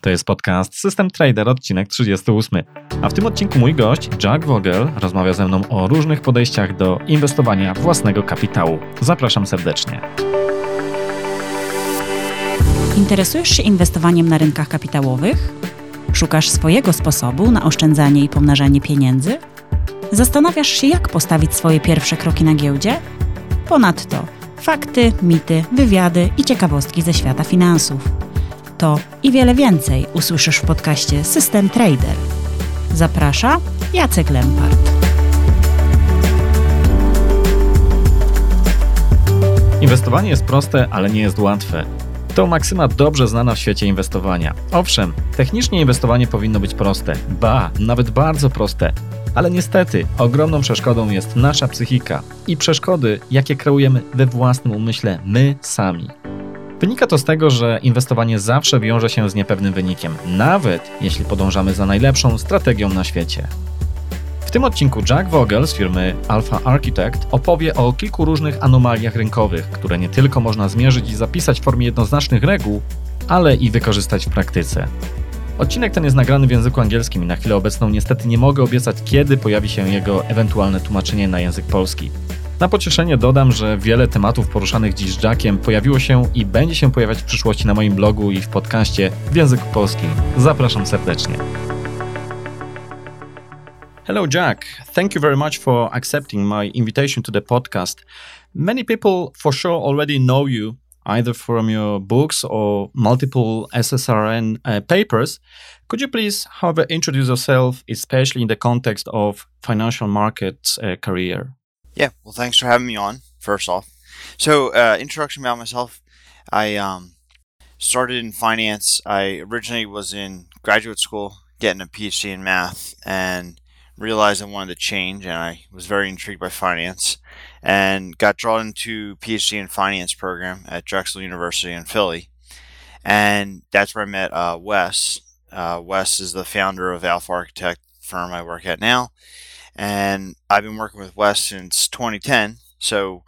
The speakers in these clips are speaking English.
To jest podcast System Trader, odcinek 38. A w tym odcinku mój gość, Jack Vogel, rozmawia ze mną o różnych podejściach do inwestowania własnego kapitału. Zapraszam serdecznie. Interesujesz się inwestowaniem na rynkach kapitałowych? Szukasz swojego sposobu na oszczędzanie i pomnażanie pieniędzy? Zastanawiasz się, jak postawić swoje pierwsze kroki na giełdzie? Ponadto fakty, mity, wywiady i ciekawostki ze świata finansów. To i wiele więcej usłyszysz w podcaście System Trader. Zaprasza Jacek Lempart. Inwestowanie jest proste, ale nie jest łatwe. To maksyma dobrze znana w świecie inwestowania. Owszem, technicznie inwestowanie powinno być proste, ba, nawet bardzo proste, ale niestety ogromną przeszkodą jest nasza psychika i przeszkody, jakie kreujemy we własnym umyśle my sami. Wynika to z tego, że inwestowanie zawsze wiąże się z niepewnym wynikiem, nawet jeśli podążamy za najlepszą strategią na świecie. W tym odcinku Jack Vogel z firmy Alpha Architect opowie o kilku różnych anomaliach rynkowych, które nie tylko można zmierzyć i zapisać w formie jednoznacznych reguł, ale i wykorzystać w praktyce. Odcinek ten jest nagrany w języku angielskim i na chwilę obecną niestety nie mogę obiecać, kiedy pojawi się jego ewentualne tłumaczenie na język polski. Na pocieszenie dodam, że wiele tematów poruszanych dziś Jackiem pojawiło się i będzie się pojawiać w przyszłości na moim blogu i w podcaście w języku polskim. Zapraszam serdecznie. Hello, Jack. Thank you very much for accepting my invitation to the podcast. Many people, for sure, already know you either from your books or multiple SSRN uh, papers. Could you please, however, introduce yourself, especially in the context of financial markets uh, career? Yeah, well, thanks for having me on. First off, so uh, introduction about myself. I um, started in finance. I originally was in graduate school, getting a PhD in math, and realized I wanted to change, and I was very intrigued by finance, and got drawn into PhD in finance program at Drexel University in Philly, and that's where I met uh, Wes. Uh, Wes is the founder of Alpha Architect firm I work at now, and I've been working with Wes since 2010. So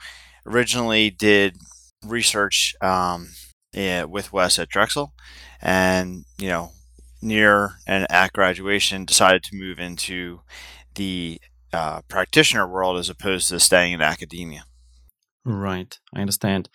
originally did research um, yeah, with Wes at Drexel, and you know near and at graduation decided to move into the uh, practitioner world as opposed to staying in academia. Right, I understand.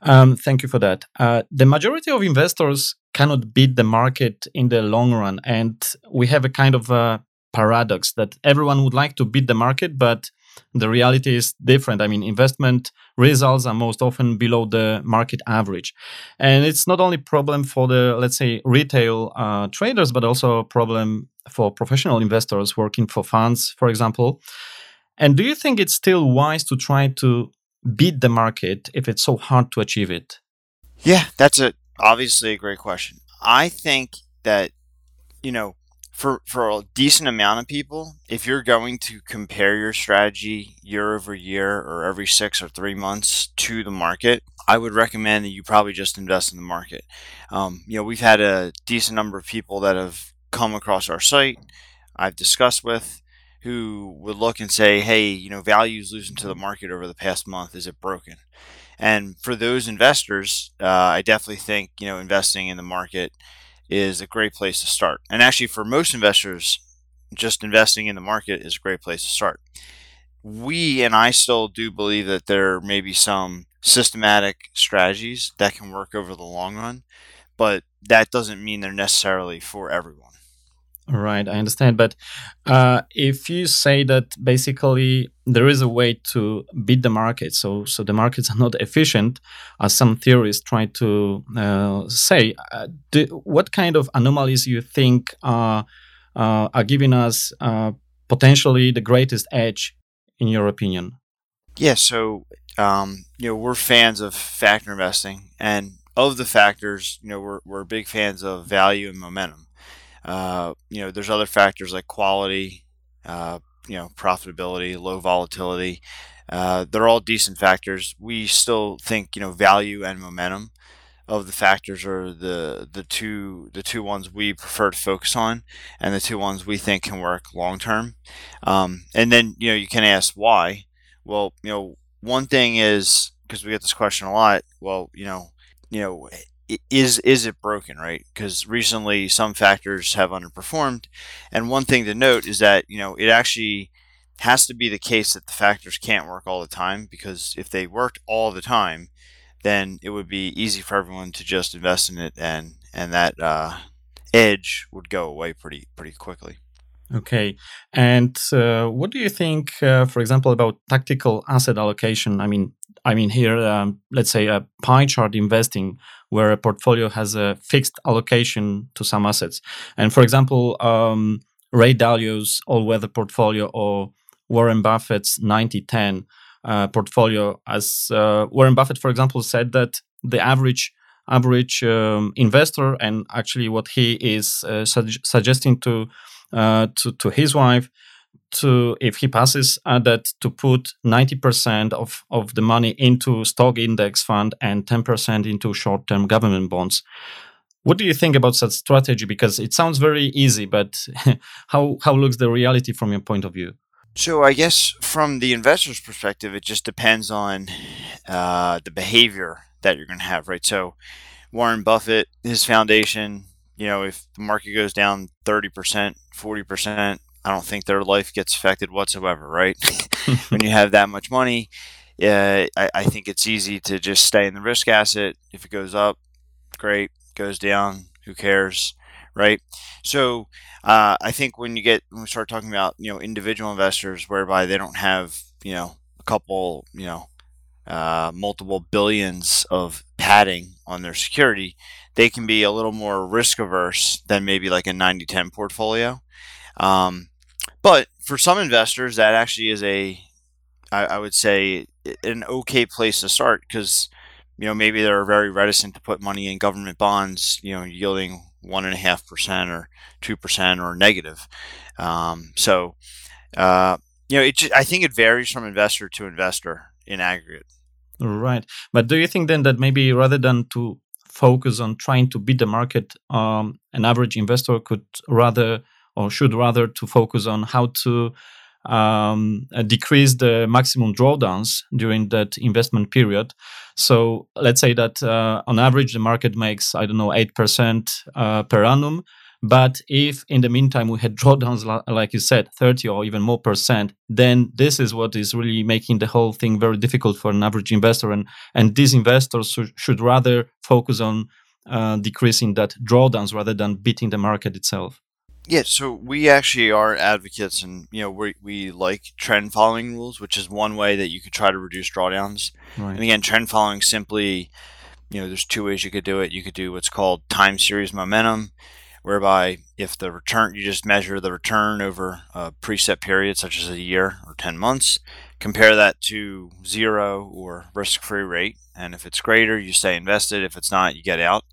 Um, thank you for that. Uh, the majority of investors cannot beat the market in the long run, and we have a kind of a paradox that everyone would like to beat the market, but the reality is different. I mean, investment results are most often below the market average, and it's not only problem for the let's say retail uh, traders, but also a problem for professional investors working for funds, for example. And do you think it's still wise to try to beat the market if it's so hard to achieve it? Yeah, that's a obviously a great question. I think that you know for for a decent amount of people, if you're going to compare your strategy year over year or every six or three months to the market, I would recommend that you probably just invest in the market. Um, you know, we've had a decent number of people that have come across our site, I've discussed with, who would look and say, "Hey, you know, value is losing to the market over the past month. Is it broken?" And for those investors, uh, I definitely think you know investing in the market is a great place to start. And actually, for most investors, just investing in the market is a great place to start. We and I still do believe that there may be some systematic strategies that can work over the long run, but that doesn't mean they're necessarily for everyone. Right, I understand. But uh, if you say that basically there is a way to beat the market, so so the markets are not efficient, as some theorists try to uh, say, uh, do, what kind of anomalies you think are uh, are giving us uh, potentially the greatest edge, in your opinion? Yeah, so um, you know we're fans of factor investing, and of the factors, you know we're we're big fans of value and momentum. Uh, you know, there's other factors like quality, uh, you know, profitability, low volatility. Uh, they're all decent factors. We still think you know value and momentum of the factors are the the two the two ones we prefer to focus on, and the two ones we think can work long term. Um, and then you know you can ask why. Well, you know, one thing is because we get this question a lot. Well, you know, you know, is is it broken, right? Because recently some factors have underperformed, and one thing to note is that you know it actually has to be the case that the factors can't work all the time because if they worked all the time, then it would be easy for everyone to just invest in it, and and that uh, edge would go away pretty pretty quickly. Okay, and uh, what do you think, uh, for example, about tactical asset allocation? I mean, I mean here, um, let's say a pie chart investing, where a portfolio has a fixed allocation to some assets, and for example, um, Ray Dalio's all-weather portfolio or Warren Buffett's 90-10 uh, portfolio. As uh, Warren Buffett, for example, said that the average average um, investor, and actually what he is uh, su- suggesting to, uh, to to his wife, to if he passes uh, that to put 90% of, of the money into stock index fund and 10% into short-term government bonds. What do you think about such strategy? Because it sounds very easy but how how looks the reality from your point of view? So I guess from the investor's perspective, it just depends on uh, the behavior that you're going to have, right? So Warren Buffett, his foundation, you know, if the market goes down 30%, 40%, I don't think their life gets affected whatsoever, right? when you have that much money, uh, I, I think it's easy to just stay in the risk asset. If it goes up, great. Goes down, who cares, right? So uh, I think when you get when we start talking about you know individual investors, whereby they don't have you know a couple you know uh, multiple billions of padding on their security, they can be a little more risk averse than maybe like a 90-10 portfolio. Um, but for some investors, that actually is a I, I would say an okay place to start because you know maybe they're very reticent to put money in government bonds, you know, yielding one and a half percent or two percent or negative. Um, so, uh, you know, it just, I think it varies from investor to investor in aggregate. Right, but do you think then that maybe rather than to focus on trying to beat the market, um, an average investor could rather or should rather to focus on how to um, uh, decrease the maximum drawdowns during that investment period. So let's say that uh, on average the market makes I don't know eight percent uh, per annum. But if in the meantime we had drawdowns, like you said, 30 or even more percent, then this is what is really making the whole thing very difficult for an average investor. And, and these investors should rather focus on uh, decreasing that drawdowns rather than beating the market itself. Yeah, so we actually are advocates, and you know we we like trend following rules, which is one way that you could try to reduce drawdowns. Right. And again, trend following simply, you know, there's two ways you could do it. You could do what's called time series momentum, whereby if the return you just measure the return over a preset period, such as a year or ten months, compare that to zero or risk-free rate, and if it's greater, you stay invested. If it's not, you get out.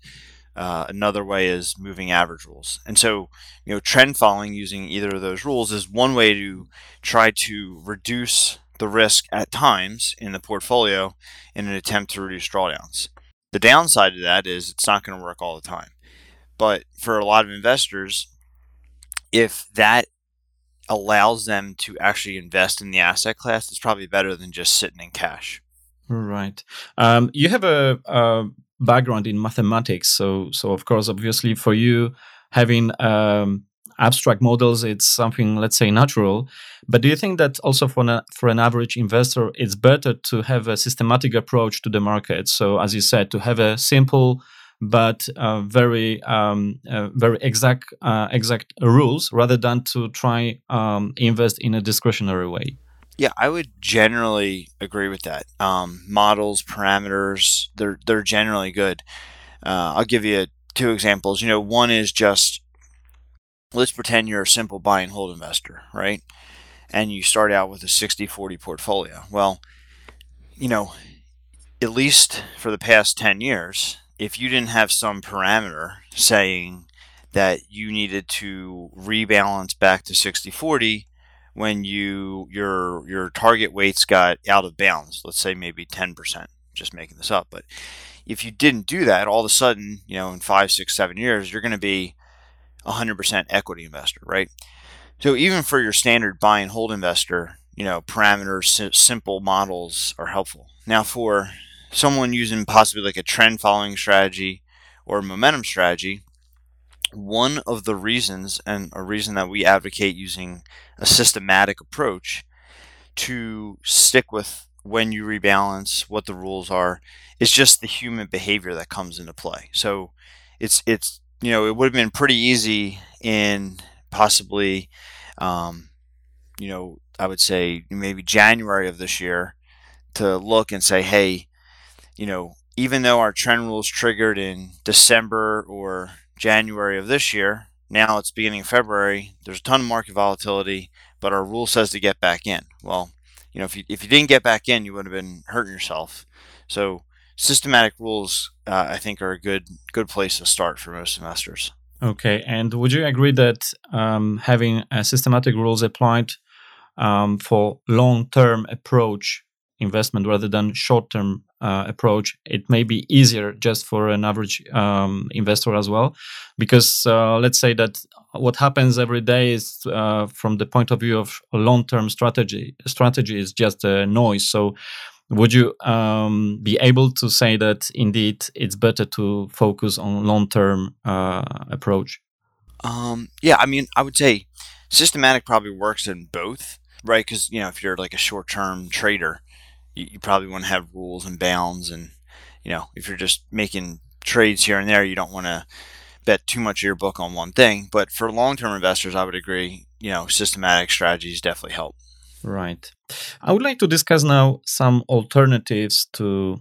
Uh, another way is moving average rules. And so, you know, trend following using either of those rules is one way to try to reduce the risk at times in the portfolio in an attempt to reduce drawdowns. The downside to that is it's not going to work all the time. But for a lot of investors, if that allows them to actually invest in the asset class, it's probably better than just sitting in cash. Right. Um, you have a, a background in mathematics, so so of course, obviously, for you having um, abstract models, it's something, let's say, natural. But do you think that also for an, for an average investor, it's better to have a systematic approach to the market? So, as you said, to have a simple but uh, very um, uh, very exact uh, exact rules rather than to try um, invest in a discretionary way. Yeah, I would generally agree with that. Um, models, parameters, they're they're generally good. Uh, I'll give you two examples. You know, one is just let's pretend you're a simple buy and hold investor, right? And you start out with a 60-40 portfolio. Well, you know, at least for the past 10 years, if you didn't have some parameter saying that you needed to rebalance back to 60-40 when you your your target weights got out of bounds, let's say maybe 10%, just making this up, but if you didn't do that, all of a sudden, you know, in five, six, seven years, you're going to be 100% equity investor, right? So even for your standard buy and hold investor, you know, parameters, simple models are helpful. Now for someone using possibly like a trend following strategy or momentum strategy, one of the reasons and a reason that we advocate using a systematic approach to stick with when you rebalance, what the rules are, is just the human behavior that comes into play. So it's it's you know it would have been pretty easy in possibly um, you know I would say maybe January of this year to look and say, hey, you know, even though our trend rules triggered in December or January of this year, now it's beginning of February, there's a ton of market volatility, but our rule says to get back in. Well, you know, if you, if you didn't get back in, you would have been hurting yourself. So systematic rules, uh, I think, are a good good place to start for most investors. Okay, and would you agree that um, having systematic rules applied um, for long-term approach investment rather than short-term uh, approach, it may be easier just for an average um, investor as well. Because uh, let's say that what happens every day is, uh, from the point of view of long-term strategy, strategy is just a noise. So, would you um, be able to say that indeed it's better to focus on long-term uh, approach? Um, yeah, I mean, I would say systematic probably works in both, right? Because you know, if you're like a short-term trader you, you probably want to have rules and bounds and you know if you're just making trades here and there you don't want to bet too much of your book on one thing. But for long-term investors i would agree you know systematic strategies definitely help. Right. I would like to discuss now some alternatives to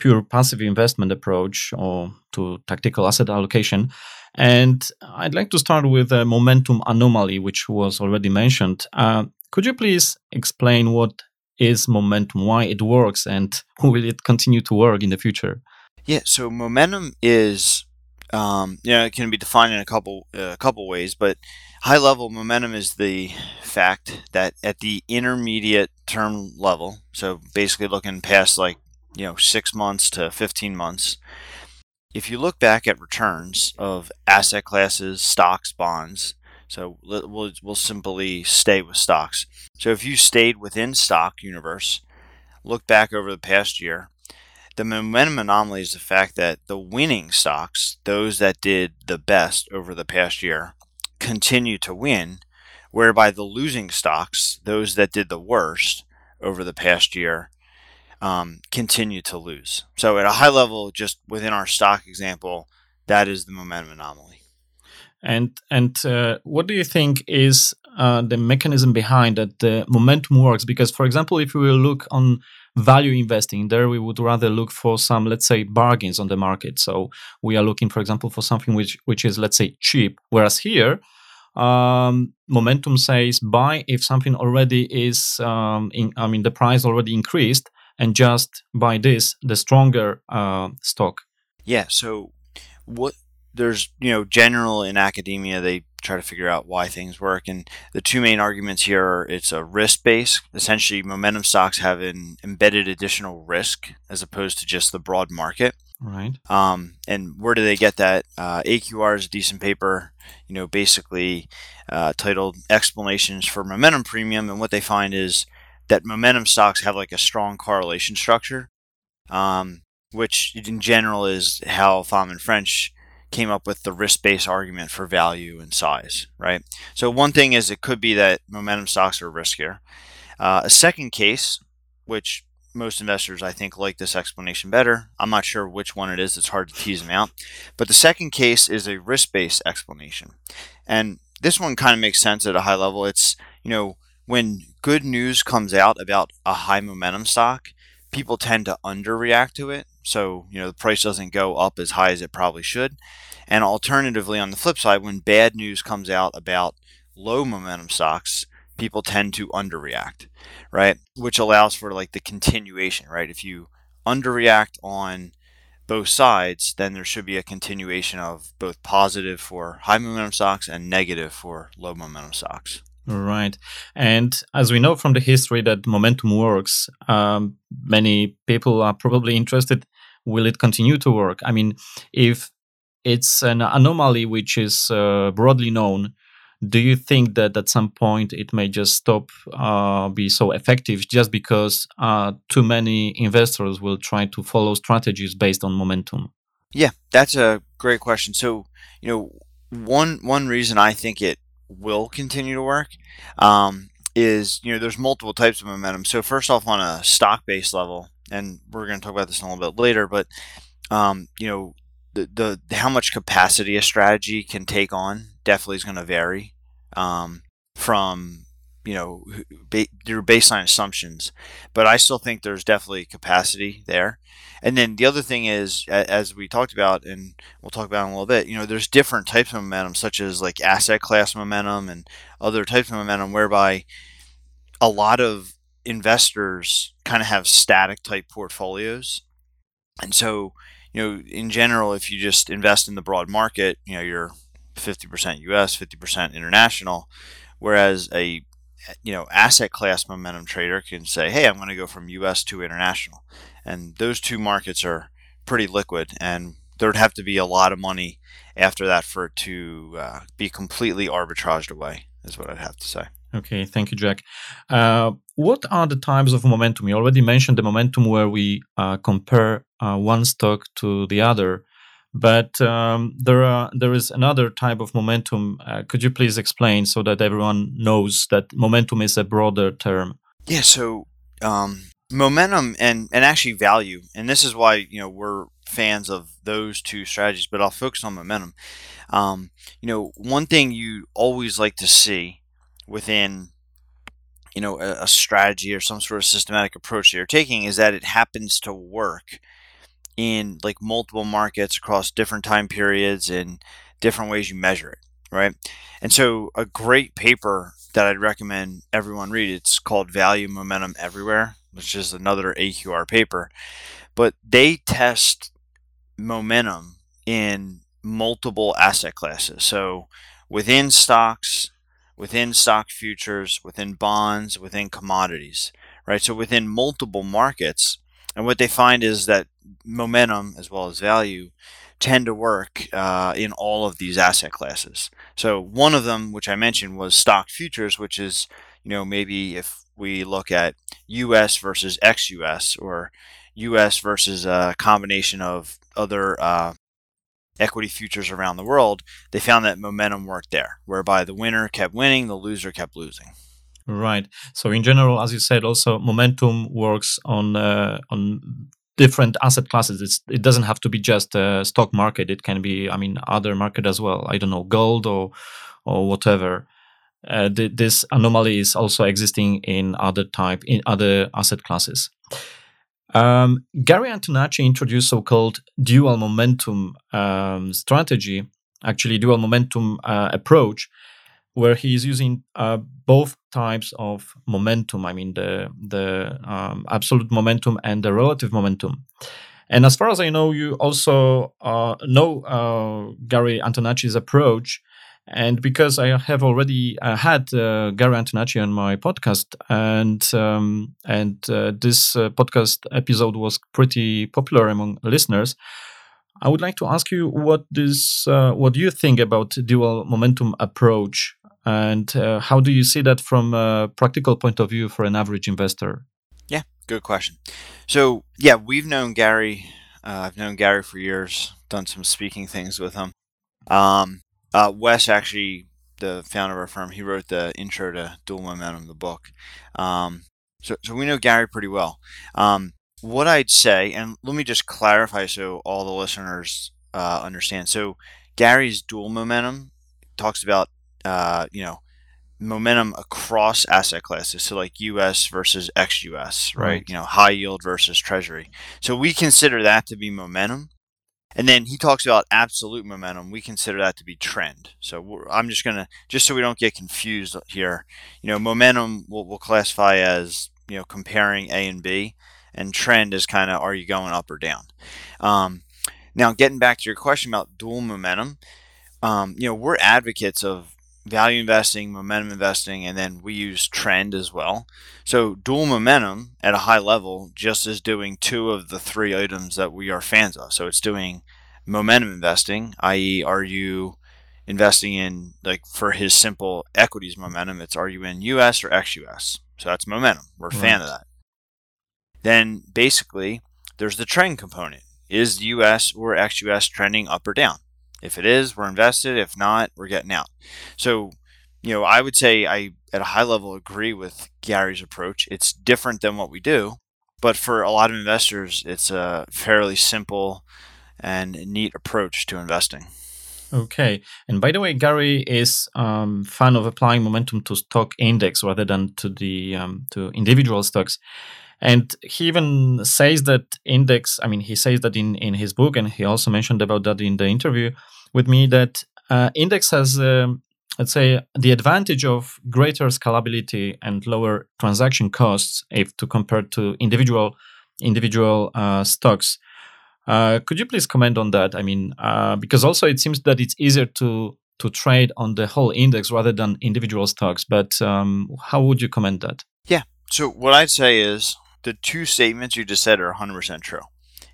pure passive investment approach or to tactical asset allocation. And i'd like to start with a momentum anomaly which was already mentioned. Uh, could you please explain what is momentum, why it works, and will it continue to work in the future? Yeah, so momentum is, um, you know, it can be defined in a couple a uh, couple ways, but high level momentum is the fact that at the intermediate term level, so basically looking past like you know six months to 15 months, if you look back at returns of asset classes, stocks, bonds, so we'll, we'll simply stay with stocks. So if you stayed within stock universe, look back over the past year, the momentum anomaly is the fact that the winning stocks, those that did the best over the past year, continue to win, whereby the losing stocks, those that did the worst over the past year, um, continue to lose. So at a high level, just within our stock example, that is the momentum anomaly. And and uh, what do you think is uh, the mechanism behind that the momentum works? Because, for example, if we look on value investing, there we would rather look for some, let's say, bargains on the market. So we are looking, for example, for something which which is, let's say, cheap. Whereas here, um, momentum says buy if something already is, um, in, I mean, the price already increased, and just buy this, the stronger uh, stock. Yeah. So what there's you know general in academia they try to figure out why things work and the two main arguments here are it's a risk base. Essentially momentum stocks have an embedded additional risk as opposed to just the broad market. Right. Um, and where do they get that? Uh, aqr is a decent paper you know basically uh, titled explanations for momentum premium and what they find is that momentum stocks have like a strong correlation structure um, which in general is how Fama and French came up with the risk based argument for value and size, right? So, one thing is it could be that momentum stocks are riskier. Uh, a second case, which most investors I think like this explanation better. I'm not sure which one it is, it's hard to tease them out. But the second case is a risk based explanation. And this one kind of makes sense at a high level. It's, you know, when good news comes out about a high momentum stock, people tend to underreact to it. So, you know, the price doesn't go up as high as it probably should. And alternatively, on the flip side, when bad news comes out about low momentum stocks, people tend to underreact, right? Which allows for like the continuation, right? If you underreact on both sides, then there should be a continuation of both positive for high momentum stocks and negative for low momentum stocks. Right. And as we know from the history that momentum works, um, many people are probably interested will it continue to work? I mean, if it's an anomaly which is uh, broadly known, do you think that at some point it may just stop uh, be so effective just because uh, too many investors will try to follow strategies based on momentum yeah that's a great question so you know one one reason i think it will continue to work um, is you know there's multiple types of momentum. So first off on a stock based level and we're going to talk about this in a little bit later but um, you know the, the how much capacity a strategy can take on definitely is going to vary um, from you know ba- your baseline assumptions, but I still think there's definitely capacity there. And then the other thing is, as we talked about, and we'll talk about in a little bit, you know, there's different types of momentum, such as like asset class momentum and other types of momentum, whereby a lot of investors kind of have static type portfolios, and so you know, in general, if you just invest in the broad market, you know, you're 50% US, 50% international, whereas a you know asset class momentum trader can say, "Hey, I'm going to go from US to international." And those two markets are pretty liquid and there'd have to be a lot of money after that for it to uh, be completely arbitraged away is what I'd have to say. Okay, thank you, Jack. Uh, what are the types of momentum? You already mentioned the momentum where we uh, compare uh, one stock to the other, but um, there are there is another type of momentum. Uh, could you please explain so that everyone knows that momentum is a broader term? Yeah. So um, momentum and and actually value, and this is why you know we're fans of those two strategies. But I'll focus on momentum. Um, you know, one thing you always like to see within you know a, a, strategy or some sort of systematic approach that you're taking is that it happens to work in like multiple markets across different time periods and different ways you measure it right and so a great paper that i'd recommend everyone read it's called value momentum everywhere which is another aqr paper but they test momentum in multiple asset classes so within stocks within stock futures, within bonds, within commodities, right? So within multiple markets. And what they find is that momentum as well as value tend to work uh, in all of these asset classes. So one of them, which I mentioned, was stock futures, which is, you know, maybe if we look at U.S. versus ex-U.S. or U.S. versus a combination of other uh, equity futures around the world, they found that momentum worked there, whereby the winner kept winning, the loser kept losing. Right. So in general, as you said, also momentum works on uh, on different asset classes. It's, it doesn't have to be just a stock market. It can be, I mean, other market as well. I don't know, gold or or whatever. Uh, th- this anomaly is also existing in other type in other asset classes. Um, Gary Antonacci introduced so-called dual momentum um, strategy, actually dual momentum uh, approach, where he is using uh, both types of momentum. I mean the the um, absolute momentum and the relative momentum. And as far as I know, you also uh, know uh, Gary Antonacci's approach. And because I have already uh, had uh, Gary Antonacci on my podcast, and um, and uh, this podcast episode was pretty popular among listeners, I would like to ask you what this uh, what do you think about dual momentum approach, and uh, how do you see that from a practical point of view for an average investor? Yeah, good question. So yeah, we've known Gary. I've known Gary for years. Done some speaking things with him Um, uh, Wes actually, the founder of our firm, he wrote the intro to Dual Momentum, the book. Um, so, so we know Gary pretty well. Um, what I'd say, and let me just clarify so all the listeners uh, understand. So Gary's Dual Momentum talks about, uh, you know, momentum across asset classes. So like US versus ex US, right? Right. You know, high yield versus treasury. So we consider that to be momentum. And then he talks about absolute momentum. We consider that to be trend. So we're, I'm just going to, just so we don't get confused here, you know, momentum we'll, we'll classify as, you know, comparing A and B, and trend is kind of are you going up or down? Um, now, getting back to your question about dual momentum, um, you know, we're advocates of value investing, momentum investing, and then we use trend as well. So dual momentum at a high level just is doing two of the three items that we are fans of. So it's doing momentum investing, i.e., are you investing in like for his simple equities momentum, it's are you in US or ex US? So that's momentum. We're a fan of that. Then basically there's the trend component. Is US or ex US trending up or down? If it is, we're invested. If not, we're getting out. So, you know, I would say I, at a high level, agree with Gary's approach. It's different than what we do, but for a lot of investors, it's a fairly simple and neat approach to investing. Okay. And by the way, Gary is um, fan of applying momentum to stock index rather than to the um, to individual stocks. And he even says that index. I mean, he says that in in his book, and he also mentioned about that in the interview with me that uh, index has. Um, Let's say the advantage of greater scalability and lower transaction costs, if to compare to individual individual uh, stocks. Uh, could you please comment on that? I mean, uh, because also it seems that it's easier to to trade on the whole index rather than individual stocks. But um, how would you comment that? Yeah. So, what I'd say is the two statements you just said are 100% true.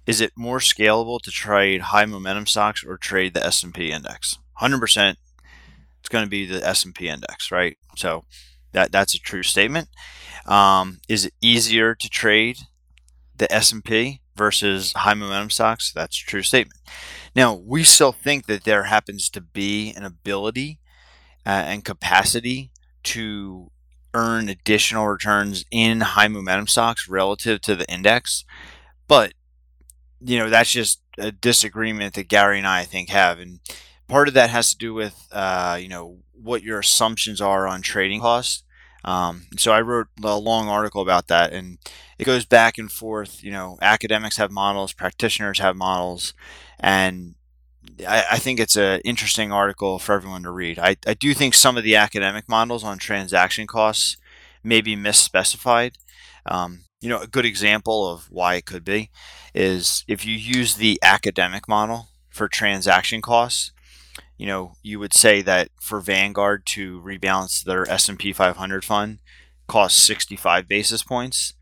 Is it more scalable to trade high momentum stocks or trade the S&P index? 100% it's going to be the S&P index, right? So that that's a true statement. Um, is it easier to trade the S&P versus high momentum stocks? That's a true statement. Now, we still think that there happens to be an ability uh, and capacity to earn additional returns in high momentum stocks relative to the index. But, you know, that's just a disagreement that Gary and I, I think, have. And part of that has to do with, uh, you know, what your assumptions are on trading costs. Um, so I wrote a long article about that, and it goes back and forth. You know, academics have models, practitioners have models, and I, I think it's an interesting article for everyone to read. I, I do think some of the academic models on transaction costs may be misspecified. Um, you know, a good example of why it could be is if you use the academic model for transaction costs, you know, you would say that for Vanguard to rebalance their S&P 500 fund costs 65 basis points,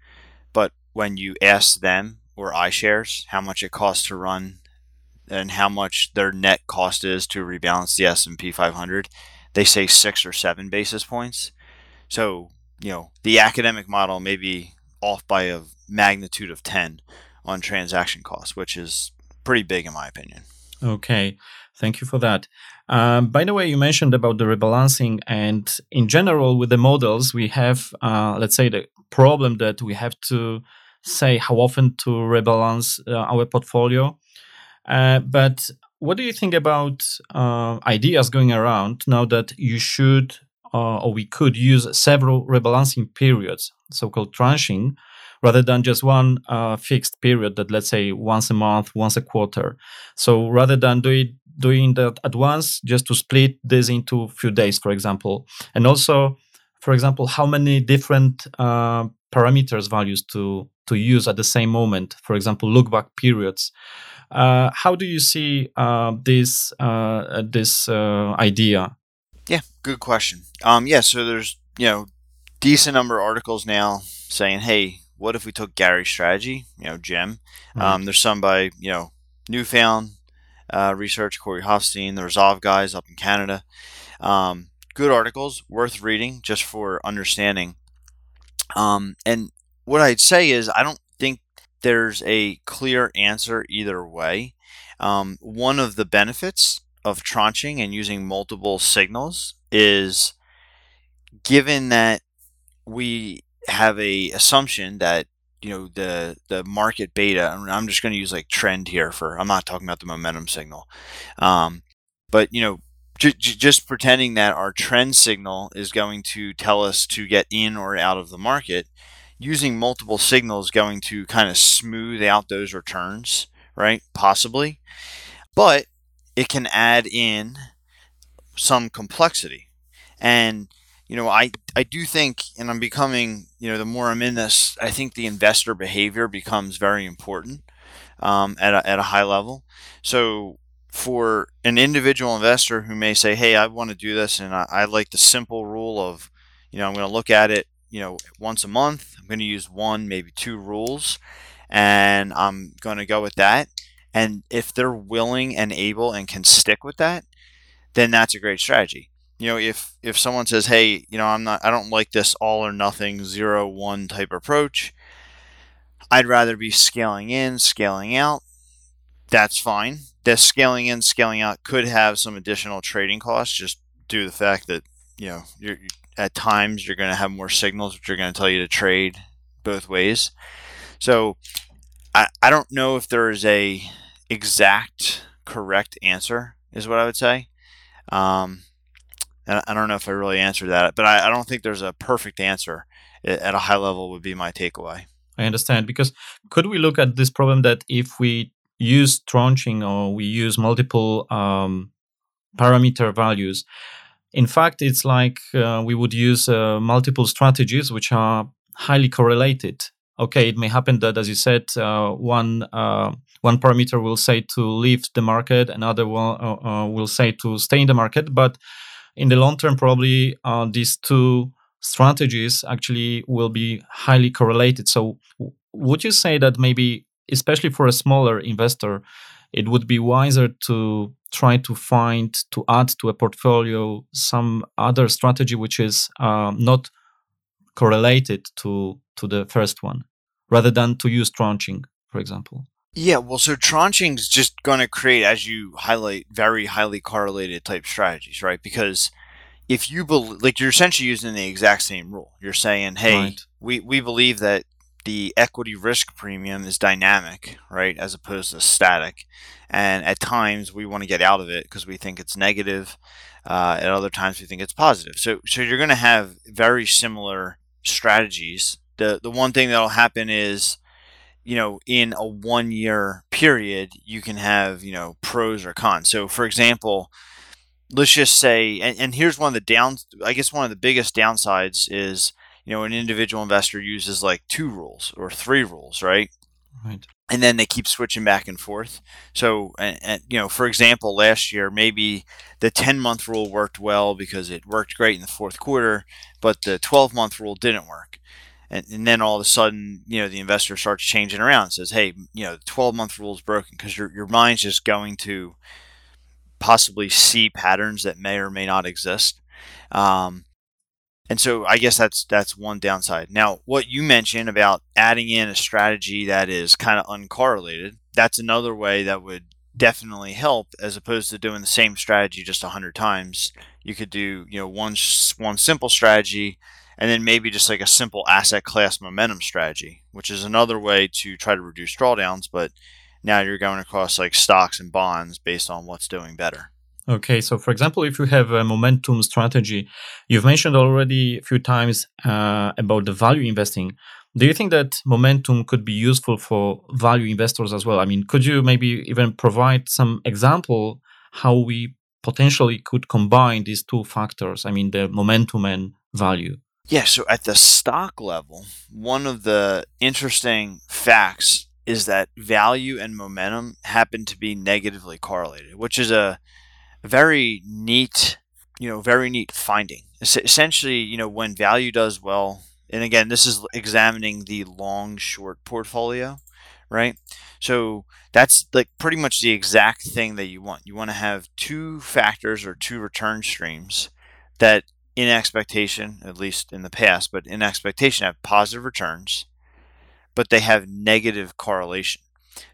but when you ask them or iShares how much it costs to run and how much their net cost is to rebalance the S&P 500, they say 6 or 7 basis points. So, you know, the academic model may be off by a magnitude of 10 on transaction costs, which is pretty big in my opinion. Okay, thank you for that. Um, by the way, you mentioned about the rebalancing, and in general, with the models, we have, uh, let's say, the problem that we have to say how often to rebalance uh, our portfolio. Uh, but what do you think about uh, ideas going around now that you should uh, or we could use several rebalancing periods, so-called tranching, rather than just one uh, fixed period that let's say once a month, once a quarter. So rather than do it, doing that at once, just to split this into a few days, for example, and also, for example, how many different uh, parameters values to to use at the same moment. For example, look back periods. Uh, how do you see uh, this uh, this uh, idea? Yeah, good question. Um, yeah, so there's you know decent number of articles now saying, hey, what if we took Gary's strategy? You know, Jim. Um, there's some by you know Newfound uh, Research, Corey Hoffstein, the Resolve guys up in Canada. Um, good articles, worth reading just for understanding. Um, and what I'd say is, I don't there's a clear answer either way. Um, one of the benefits of tranching and using multiple signals is given that we have a assumption that you know the the market beta i'm just going to use like trend here for i'm not talking about the momentum signal um, but you know j- j- just pretending that our trend signal is going to tell us to get in or out of the market using multiple signals going to kind of smooth out those returns right possibly but it can add in some complexity and you know, I, I do think, and I'm becoming, you know, the more I'm in this, I think the investor behavior becomes very important um, at, a, at a high level. So for an individual investor who may say, hey, I want to do this, and I, I like the simple rule of, you know, I'm going to look at it, you know, once a month. I'm going to use one, maybe two rules, and I'm going to go with that. And if they're willing and able and can stick with that, then that's a great strategy you know, if if someone says, "Hey, you know, I'm not, I don't like this all or nothing zero one type approach," I'd rather be scaling in, scaling out. That's fine. This scaling in, scaling out could have some additional trading costs, just due to the fact that you know, you're, at times you're going to have more signals which are going to tell you to trade both ways. So, I I don't know if there is a exact correct answer, is what I would say. Um, I don't know if I really answered that, but I, I don't think there's a perfect answer at a high level would be my takeaway. I understand because could we look at this problem that if we use tranching or we use multiple um, parameter values, in fact, it's like uh, we would use uh, multiple strategies which are highly correlated. Okay, it may happen that, as you said, uh, one uh, one parameter will say to leave the market, another one uh, uh, will say to stay in the market, but in the long term, probably these two strategies actually will be highly correlated. So, would you say that maybe, especially for a smaller investor, it would be wiser to try to find to add to a portfolio some other strategy which is um, not correlated to to the first one, rather than to use tranching, for example? Yeah, well, so tranching is just going to create, as you highlight, very highly correlated type strategies, right? Because if you believe, like, you're essentially using the exact same rule. You're saying, hey, right. we, we believe that the equity risk premium is dynamic, right, as opposed to static. And at times we want to get out of it because we think it's negative. Uh, at other times we think it's positive. So, so you're going to have very similar strategies. The the one thing that'll happen is you know, in a one year period, you can have, you know, pros or cons. So, for example, let's just say, and, and here's one of the downs, I guess one of the biggest downsides is, you know, an individual investor uses like two rules or three rules, right? Right. And then they keep switching back and forth. So, and, and, you know, for example, last year, maybe the 10 month rule worked well because it worked great in the fourth quarter, but the 12 month rule didn't work and, and then all of a sudden, you know, the investor starts changing around and says, hey, you know, the 12 month rule is broken because your, your mind's just going to possibly see patterns that may or may not exist. Um, and so I guess that's that's one downside. Now, what you mentioned about adding in a strategy that is kind of uncorrelated, that's another way that would definitely help as opposed to doing the same strategy just a 100 times. You could do, you know, one one simple strategy and then maybe just like a simple asset class momentum strategy, which is another way to try to reduce drawdowns. But now you're going across like stocks and bonds based on what's doing better. Okay, so for example, if you have a momentum strategy, you've mentioned already a few times uh, about the value investing. Do you think that momentum could be useful for value investors as well? I mean, could you maybe even provide some example how we potentially could combine these two factors? I mean, the momentum and value. Yeah, so at the stock level, one of the interesting facts is that value and momentum happen to be negatively correlated, which is a very neat, you know, very neat finding. essentially, you know, when value does well, and again, this is examining the long short portfolio, right? So that's like pretty much the exact thing that you want. You want to have two factors or two return streams that in expectation, at least in the past, but in expectation have positive returns, but they have negative correlation.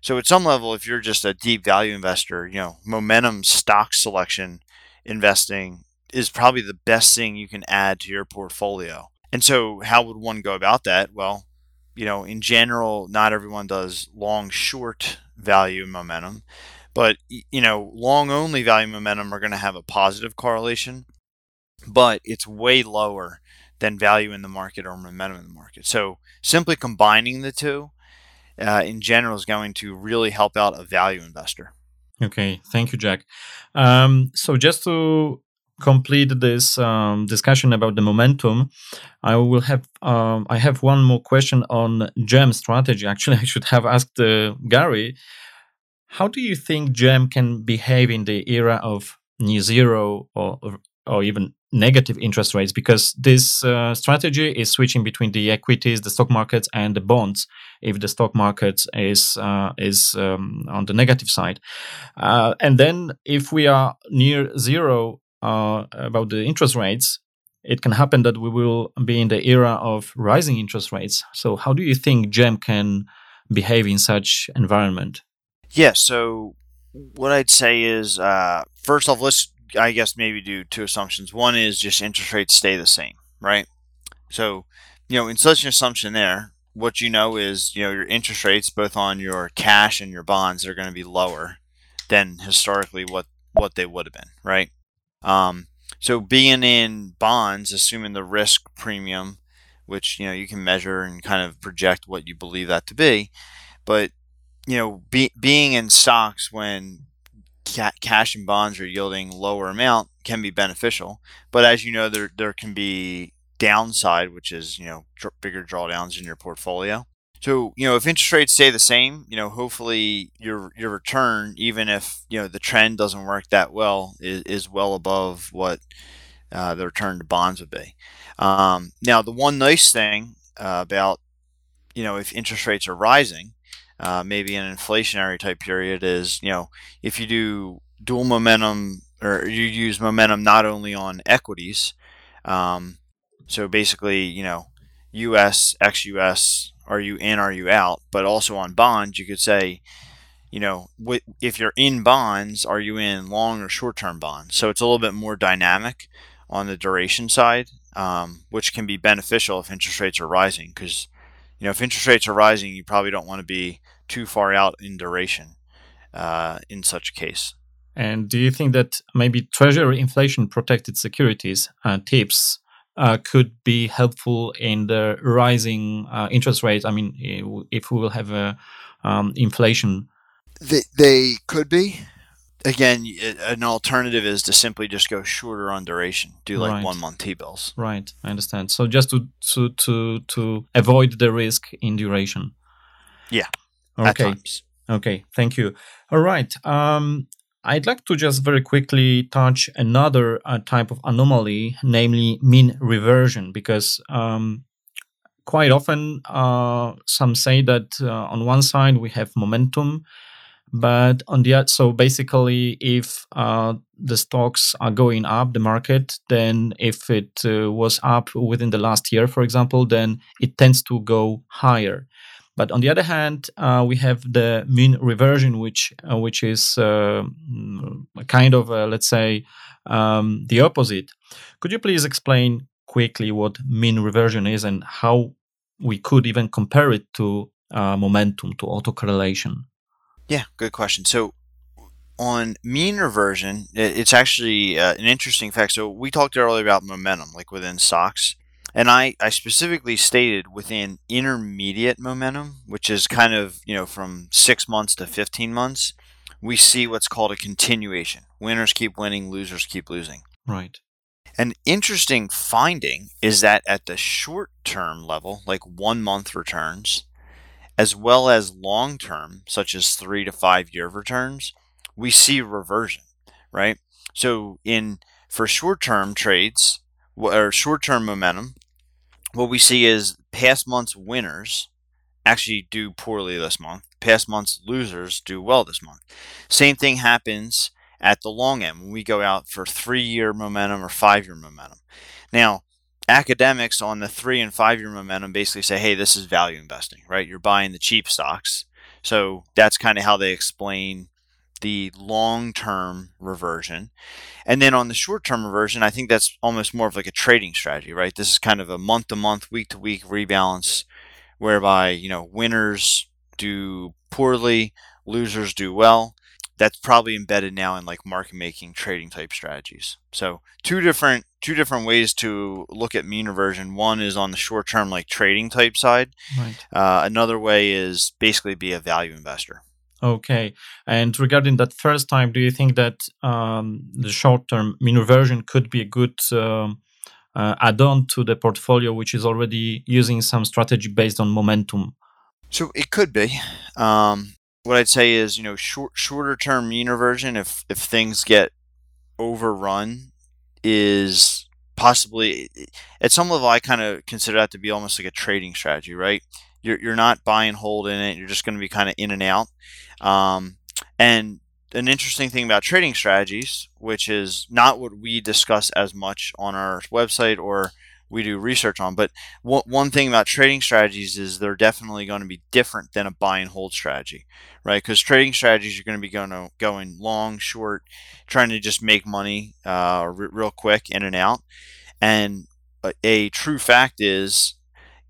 So at some level, if you're just a deep value investor, you know, momentum stock selection investing is probably the best thing you can add to your portfolio. And so how would one go about that? Well, you know, in general, not everyone does long short value momentum, but you know, long only value momentum are going to have a positive correlation, but it's way lower than value in the market or momentum in the market. So simply combining the two uh, in general is going to really help out a value investor. Okay, thank you, Jack. Um, so just to complete this um, discussion about the momentum, I will have um, I have one more question on GEM strategy. Actually, I should have asked uh, Gary. How do you think GEM can behave in the era of near zero or or even negative interest rates because this uh, strategy is switching between the equities, the stock markets, and the bonds. If the stock market is uh, is um, on the negative side, uh, and then if we are near zero uh, about the interest rates, it can happen that we will be in the era of rising interest rates. So, how do you think GEM can behave in such environment? Yeah. So, what I'd say is, uh, first off, let's I guess maybe do two assumptions. One is just interest rates stay the same, right? So, you know, in such an assumption there, what you know is, you know, your interest rates both on your cash and your bonds are going to be lower than historically what what they would have been, right? Um, so being in bonds, assuming the risk premium, which you know you can measure and kind of project what you believe that to be, but you know, be, being in stocks when ca- cash and bonds are yielding lower amount can be beneficial. But as you know, there there can be downside, which is you know dr- bigger drawdowns in your portfolio. So you know if interest rates stay the same, you know hopefully your your return, even if you know the trend doesn't work that well, is, is well above what uh, the return to bonds would be. Um, now the one nice thing uh, about you know if interest rates are rising uh, maybe an inflationary type period is you know if you do dual momentum or you use momentum not only on equities um, so basically you know us ex-us are you in are you out? But also on bonds you could say you know if you're in bonds are you in long or short-term bonds? So it's a little bit more dynamic on the duration side um, which can be beneficial if interest rates are rising because you know if interest rates are rising you probably don't want to be too far out in duration uh, in such a case. And do you think that maybe treasury inflation protected securities uh, tips uh, could be helpful in the rising uh, interest rates? I mean, if we will have a um, inflation, they, they could be. Again, an alternative is to simply just go shorter on duration, do like right. one month T bills. Right, I understand. So just to to to to avoid the risk in duration. Yeah. Okay. Okay. Thank you. All right. Um, I'd like to just very quickly touch another uh, type of anomaly, namely mean reversion, because um, quite often uh, some say that uh, on one side we have momentum, but on the other, so basically, if uh, the stocks are going up, the market, then if it uh, was up within the last year, for example, then it tends to go higher. But on the other hand, uh, we have the mean reversion, which uh, which is uh, kind of uh, let's say um, the opposite. Could you please explain quickly what mean reversion is and how we could even compare it to uh, momentum to autocorrelation? Yeah, good question. So on mean reversion, it's actually uh, an interesting fact. So we talked earlier about momentum, like within stocks. And I, I specifically stated within intermediate momentum, which is kind of, you know, from six months to 15 months, we see what's called a continuation. Winners keep winning, losers keep losing. Right. An interesting finding is that at the short term level, like one month returns, as well as long term, such as three to five year returns, we see reversion, right? So in for short term trades or short term momentum, what we see is past month's winners actually do poorly this month. Past month's losers do well this month. Same thing happens at the long end when we go out for three year momentum or five year momentum. Now, academics on the three and five year momentum basically say, hey, this is value investing, right? You're buying the cheap stocks. So that's kind of how they explain the long term reversion. And then on the short term reversion, I think that's almost more of like a trading strategy, right? This is kind of a month to month, week to week rebalance whereby, you know, winners do poorly, losers do well. That's probably embedded now in like market making trading type strategies. So two different two different ways to look at mean reversion. One is on the short term like trading type side. Right. Uh, another way is basically be a value investor. Okay. And regarding that first time, do you think that um, the short term mean reversion could be a good um, uh, add on to the portfolio, which is already using some strategy based on momentum? So it could be. Um, what I'd say is, you know, short, shorter term mean reversion, if, if things get overrun, is possibly at some level, I kind of consider that to be almost like a trading strategy, right? You're, you're not buy and hold in it. You're just going to be kind of in and out. Um, and an interesting thing about trading strategies, which is not what we discuss as much on our website or we do research on, but one thing about trading strategies is they're definitely going to be different than a buy and hold strategy, right? Because trading strategies are going to be going to, going long, short, trying to just make money uh, r- real quick in and out. And a, a true fact is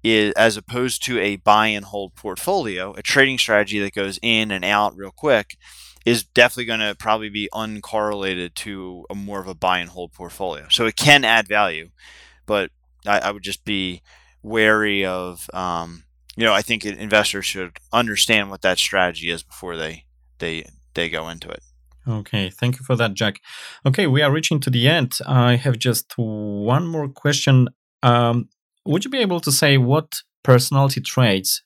is as opposed to a buy and hold portfolio, a trading strategy that goes in and out real quick is definitely going to probably be uncorrelated to a more of a buy and hold portfolio. So it can add value, but I, I would just be wary of, um, you know, I think investors should understand what that strategy is before they they they go into it. Okay, thank you for that, Jack. Okay, we are reaching to the end. I have just one more question. Um, would you be able to say what personality traits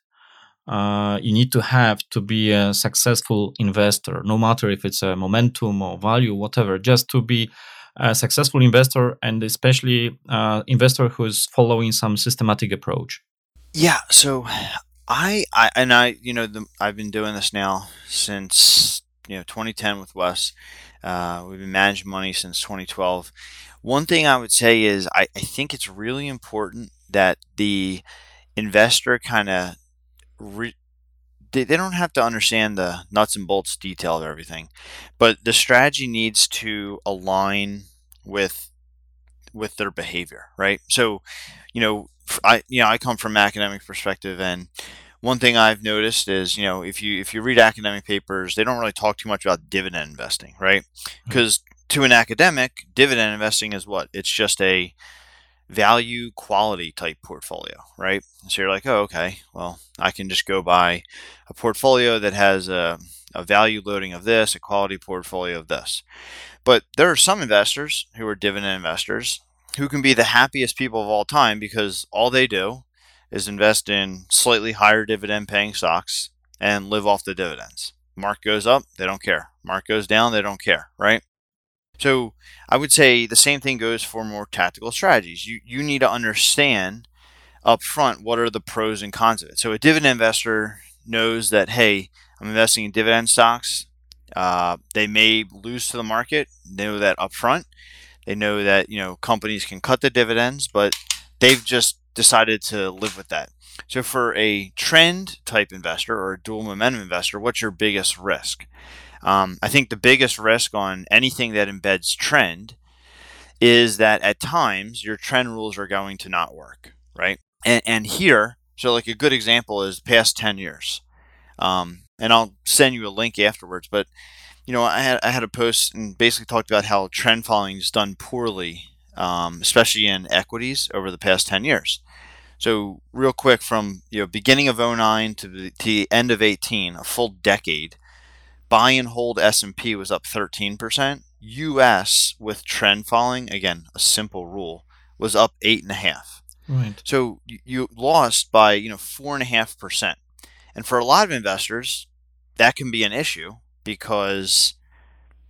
uh, you need to have to be a successful investor, no matter if it's a momentum or value, whatever, just to be a successful investor and especially uh, investor who's following some systematic approach? Yeah, so I, I and I, you know, the, I've been doing this now since you know 2010 with Wes. Uh, we've been managing money since 2012. One thing I would say is I, I think it's really important that the investor kind of re- they, they don't have to understand the nuts and bolts detail of everything but the strategy needs to align with with their behavior right so you know i you know i come from academic perspective and one thing I've noticed is, you know, if you if you read academic papers, they don't really talk too much about dividend investing, right? Because mm-hmm. to an academic, dividend investing is what? It's just a value quality type portfolio, right? So you're like, oh, okay, well, I can just go buy a portfolio that has a, a value loading of this, a quality portfolio of this. But there are some investors who are dividend investors who can be the happiest people of all time because all they do is invest in slightly higher dividend paying stocks and live off the dividends. Mark goes up, they don't care. Mark goes down, they don't care, right? So I would say the same thing goes for more tactical strategies. You you need to understand up front what are the pros and cons of it. So a dividend investor knows that hey, I'm investing in dividend stocks. Uh, they may lose to the market. They know that up front. They know that you know companies can cut the dividends, but they've just decided to live with that. So for a trend type investor or a dual momentum investor, what's your biggest risk? Um, I think the biggest risk on anything that embeds trend is that at times your trend rules are going to not work, right? And, and here, so like a good example is past 10 years. Um, and I'll send you a link afterwards, but you know, I had, I had a post and basically talked about how trend following is done poorly, um, especially in equities over the past 10 years. So real quick from you know beginning of 09 to the, to the end of 18, a full decade, buy and hold S&P was up 13%. US with trend following, again, a simple rule, was up eight and a half. Right. So you lost by, you know, four and a half percent. And for a lot of investors, that can be an issue because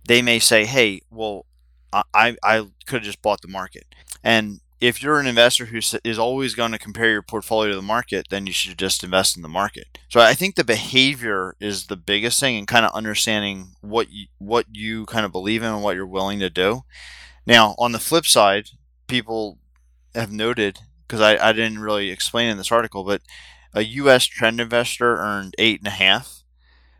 they may say, hey, well, I, I could have just bought the market. And if you're an investor who is always going to compare your portfolio to the market, then you should just invest in the market. So I think the behavior is the biggest thing, and kind of understanding what you, what you kind of believe in and what you're willing to do. Now, on the flip side, people have noted because I, I didn't really explain in this article, but a U.S. trend investor earned eight and a half,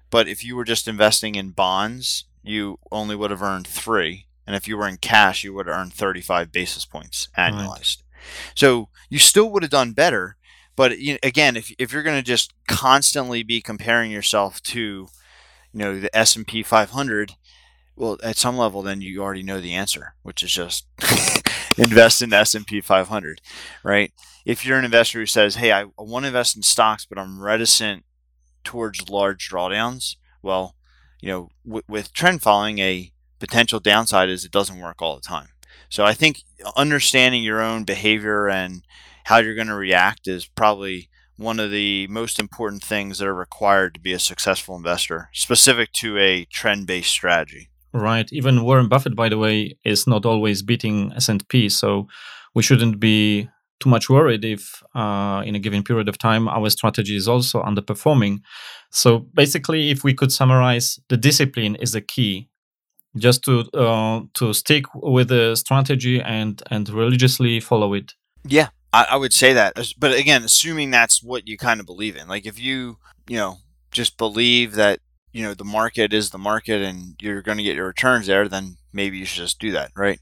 But if you were just investing in bonds, you only would have earned three. And if you were in cash, you would have earned 35 basis points annualized. Right. So you still would have done better. But you know, again, if, if you're going to just constantly be comparing yourself to, you know, the S&P 500, well, at some level, then you already know the answer, which is just invest in the S&P 500, right? If you're an investor who says, "Hey, I want to invest in stocks, but I'm reticent towards large drawdowns," well, you know, w- with trend following, a potential downside is it doesn't work all the time. So I think understanding your own behavior and how you're going to react is probably one of the most important things that are required to be a successful investor, specific to a trend-based strategy. Right. Even Warren Buffett, by the way, is not always beating S&P, so we shouldn't be too much worried if uh, in a given period of time our strategy is also underperforming. So basically, if we could summarize, the discipline is the key. Just to uh, to stick with the strategy and and religiously follow it. Yeah, I, I would say that. But again, assuming that's what you kind of believe in, like if you you know just believe that you know the market is the market and you're going to get your returns there, then maybe you should just do that, right?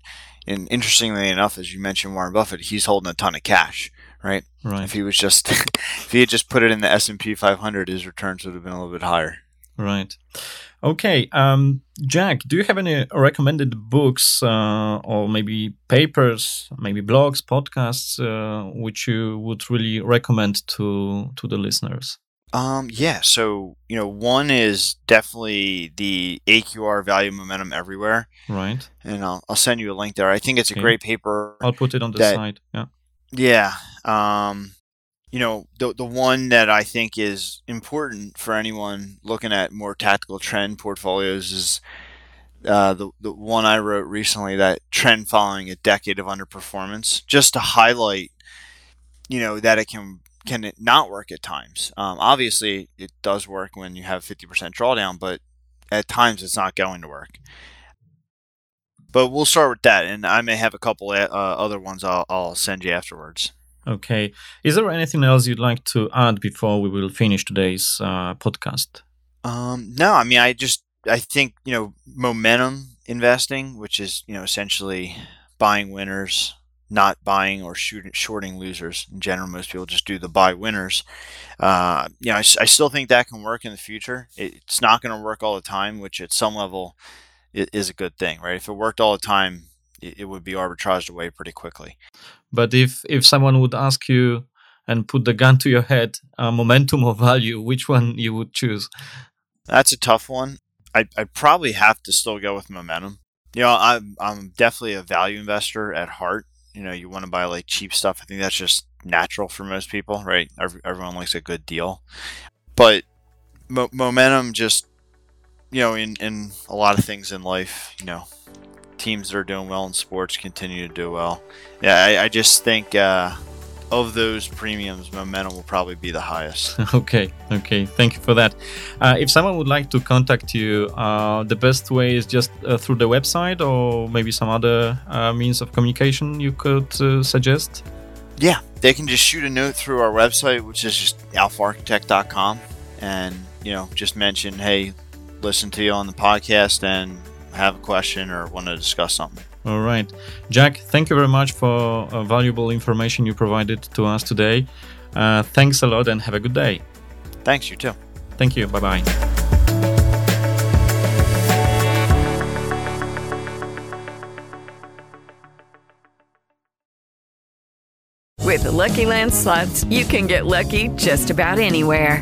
And interestingly enough, as you mentioned, Warren Buffett, he's holding a ton of cash, right? Right. If he was just if he had just put it in the S and P 500, his returns would have been a little bit higher. Right. Okay. Um, Jack, do you have any recommended books uh, or maybe papers, maybe blogs, podcasts, uh, which you would really recommend to to the listeners? Um, yeah. So, you know, one is definitely the AQR Value Momentum Everywhere. Right. And I'll, I'll send you a link there. I think it's a great paper. I'll put it on the that, side. Yeah. Yeah. Um, you know, the, the one that I think is important for anyone looking at more tactical trend portfolios is uh, the, the one I wrote recently that trend following a decade of underperformance, just to highlight, you know, that it can can it not work at times? Um, obviously, it does work when you have 50% drawdown, but at times it's not going to work. But we'll start with that, and I may have a couple uh, other ones I'll, I'll send you afterwards. Okay. Is there anything else you'd like to add before we will finish today's uh, podcast? Um, no, I mean, I just I think you know momentum investing, which is you know essentially buying winners not buying or shooting, shorting losers. In general, most people just do the buy winners. Uh, you know, I, I, still think that can work in the future. It's not going to work all the time, which at some level is a good thing, right? If it worked all the time, it, would be arbitraged away pretty quickly. But if if someone would ask you and put the gun to your head, uh, momentum or value, which one you would choose? That's a tough one. I I probably have to still go with momentum. You know, I'm I'm definitely a value investor at heart you know you want to buy like cheap stuff. I think that's just natural for most people, right? Everyone likes a good deal, but mo- momentum just you know in in a lot of things in life, you know, teams that are doing well in sports continue to do well. Yeah, I, I just think. Uh, of those premiums, momentum will probably be the highest. okay, okay, thank you for that. Uh, if someone would like to contact you, uh, the best way is just uh, through the website or maybe some other uh, means of communication you could uh, suggest? Yeah, they can just shoot a note through our website, which is just alphaarchitect.com, and you know, just mention, hey, listen to you on the podcast and have a question or want to discuss something. All right. Jack, thank you very much for uh, valuable information you provided to us today. Uh, thanks a lot and have a good day. Thanks, you too. Thank you. Bye bye. With the Lucky Land slots, you can get lucky just about anywhere.